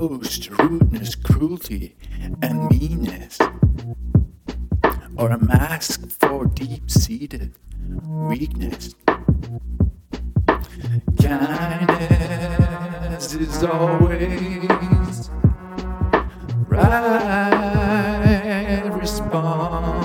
boast, rudeness, cruelty, and meanness, or a mask for deep seated weakness. Kindness is always right response.